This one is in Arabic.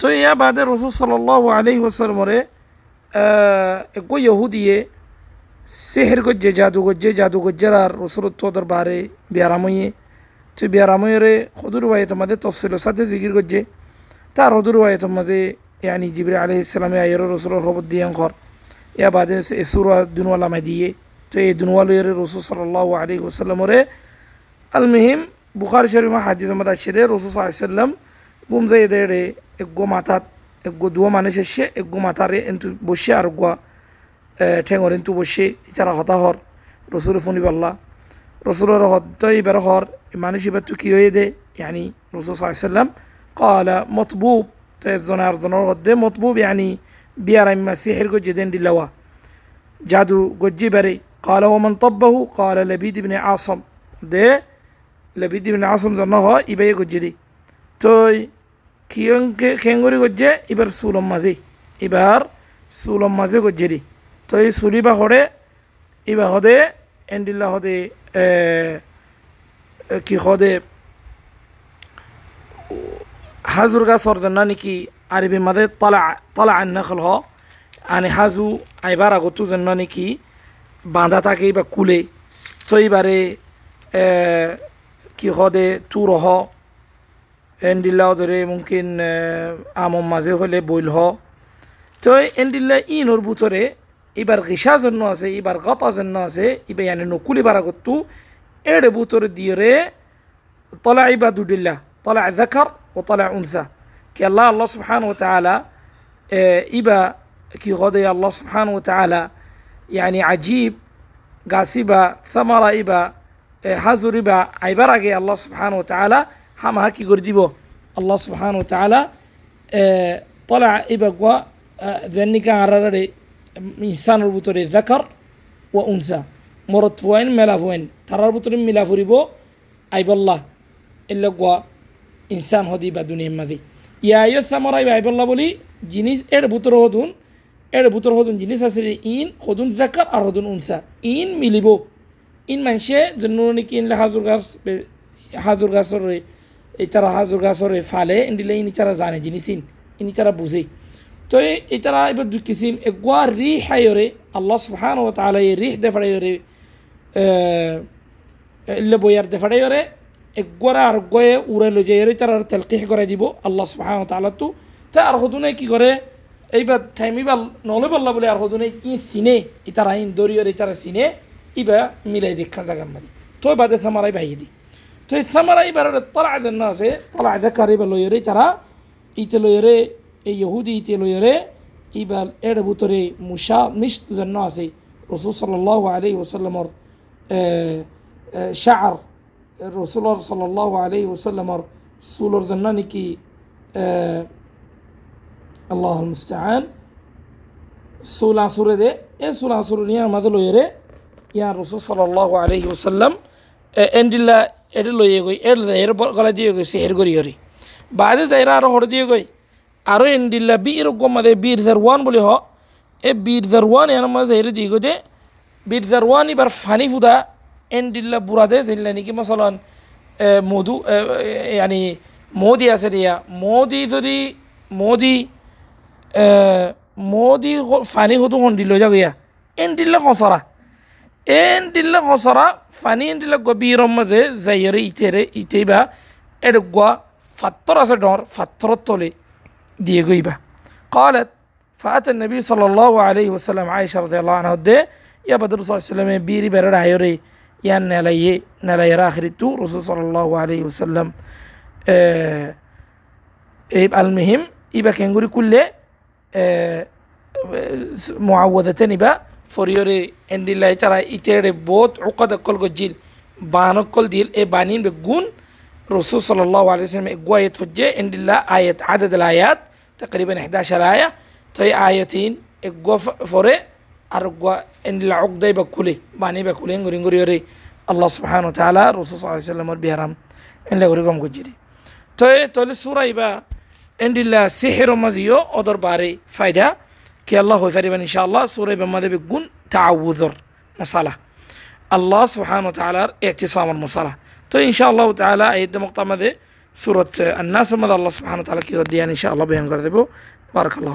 তো এয়া বাদে রসুল সাল্লাহ আলহি ওসালমরে একো ইহুদিয়ে সেহের গজ্জে জাদু গজ্জে জাদু গজ্জের আর রসুলত তোদের বারে বিয়ারামইয়ে তো বিয়ারামইরে হদুর ওয়ায়েত মাঝে তফসিল সাথে জিকির গজ্জে তার হদুর ওয়ায়েত মাঝে ইয়ানি জিবরে আলহ ইসলামে আয়ের রসুলের খবর দিয়ে ঘর ইয়া বাদে সুরা দুনওয়ালা মাই দিয়ে তো এই দুনওয়ালের রসুল সাল্লাহ আলহি ওসাল্লামরে আল মেহিম বুখার শরীমা হাদিস মাদ আসে রসুল সাল্লাম تشدي رسول صلى الله عليه وسلم بوم زي ديري اگو ماتات اگو دوا মানে শেষে এগো মাথারে এন্তু বসে আর গো ঠেঙর এন্তু বসে ইতারা হতা হর রসুল ফোনি বাল্লা রসুলের হদ্দ এবার হর মানুষ এবার তু কি হয়ে দে يعني রসুল صلى الله عليه وسلم قال مطبوب تزنار زنار غدي مطبوب يعني بيار مسيح الجدين دلوا جادو جدي بري قال ومن طبه قال لبيد بن عاصم ده لبيد بن عاصم زنها إباي جدي তই কিয়ং খেঙ্গুরি গজ্জে এবার সুলম মাঝি এবার সুলম মাঝে গজ্জে দি। তো এই সুলি বা হরে ইবা হদে এন্ডিল্লা হদে কি হদে হাজুর গা সরজন না নাকি আরবি মাদে, তলা তলা আন নাখল হ। আনি হাজু আইবাৰ আগতু যেন নেকি, বান্ধা থাকে বা কুলে। তো এইবাৰে কি হদে তুর হ। اندلا داره ممكن امو مزه هله بويل هو تو اندلا این اور بوتره ای بر غشاز الناس ای بر غطاز الناس ای بر یعنی نقول برغتو ایر بوتر دیره طلع عباد الله طلع ذكر وطلع انثى. كي الله الله سبحانه وتعالى إبا كي غدا الله سبحانه وتعالى يعني عجيب قاسبة ثمرة إبا حزر إبا عبارة الله سبحانه وتعالى হামা কি করে দিব। আল্লাহ সুহান তালা তলা এই বাগুয়া জেনিকা আরারে ইনসানের ভিতরে জাকার ও উনসা। মরত ফুয়েন মেলা ফুয়েন তারার ভিতরে মিলা ফুরিব। আইবল্লাহ এল্লা গুয়া ইনসান হদি বা দুনিয়ার মাঝি ইয়াইয় সামর আইব আইবল্লাহ বলি, জিনিস এর ভিতরে হদুন, এর ভিতরে হদুন জিনিস আছে ইন, হদুন জাকার আর হদুন উনসা। ইন মিলিব। ইন মানুষে যে নুরনিক ইন হাজুর গাছ, হাজুর গাছর এছাড়া হাজুর গাছর ফালে, ইন্দিলে ইন ইচারা জানে জিনিস ইন ইন ইচারা বুঝে। তো এটারা এবার দুই কিসিম এগুয়া রিহ হাইরে আল্লাহ সুবহান ও তাহলে এই রিহ দেফাড়াইরে ইল্লে বইয়ার দেফাড়াইরে একগরা আর গয়ে উড়ে লৈ যায় এর তার তেলকিহ করে দিব, আল্লাহ সুবাহ তালা তো। তা আর হদুনে কি করে? এইবার থাইমিবাল নলে বললা বলে আর হদুনে ই সিনে ইতার আইন দরিয়র ইতারা সিনে ইবা মিলাই দেখা জাগান মানে তো বাদে সামারাই ভাই দি তো এই সামারাই বার তলা যেন আছে তলা দেখার এবার লইরে তারা ইতে লইরে এই ইহুদি ইতে লইরে ইবার এর ভিতরে মুসা মিষ্ট যেন আছে রসুল সাল্লাহ আলী ওসাল্লামর শার রসুলর সাল্লাহ আলি ওসাল্লামর সুলর জন্য নাকি আল্লাহ মুস্তাহান সুল আসুরে দে এ সুল আসুর নিয়ে আমাদের লইরে ইয়া রসুল সাল্লাহ আলহি ওসাল্লাম এন্ডিল্লা এটা লইয়ে গই এর এর গলা দিয়ে গেছে হের গড়ি হরি বাদে যাইরা আরও হরে দিয়ে গই আরও এন্ডিল্লা বীর গমাদে বীর জারওয়ান বলি হ। এ বীর জারওয়ান এর মাঝে হেরে দিয়ে গই দে। বীর জারওয়ান এবার ফানি ফুদা এন্ডিল্লা বুড়াদে জিল্লা নাকি মসলান মধু yani মোদি আছে দিয়া মোদি যদি, মোদি মোদি ফানি হতো হন্দি লৈ যাগিয়া এন দিল্লা খসরা en dilla hosora fani en dilla gobiromma je zayere itere iteba ede gwa fattor ase dor fattor tole diegoiba qalat فأتى النبي صلى الله عليه وسلم عائشة رضي الله عنها دي يا بدر صلى الله عليه وسلم بيري برر عيوري يا نلاي نلاي راخر تو رسول صلى الله عليه وسلم آه يبقى المهم يبقى كنقول كله آه, آه، معوذتين يبقى iba foriyore endillahi tara itere bot uqada kol gojil banok kol dil e banin be gun Rasul sallallahu alaihi wasallam egwayet fujje endilla ayat adad al-ayat تقريبا 11 آية تي آيتين egwa fore argwa endila عقدة بكولي باني nguri yore Allah subhanahu wa ta'ala Rasul sallallahu alaihi wasallam biharam enle guri gom gujiri to e tole sura iba endila sihiro maziyo odor bare fayda كي الله فريبا إن شاء الله. سورة بماذا بيكون تعوذر مصالة الله سبحانه وتعالى اعتصام المصالة تو إن شاء الله تعالى أيد مقطع ماذا سورة الناس ماذا الله سبحانه وتعالى كي يوديان إن شاء الله بهم بارك الله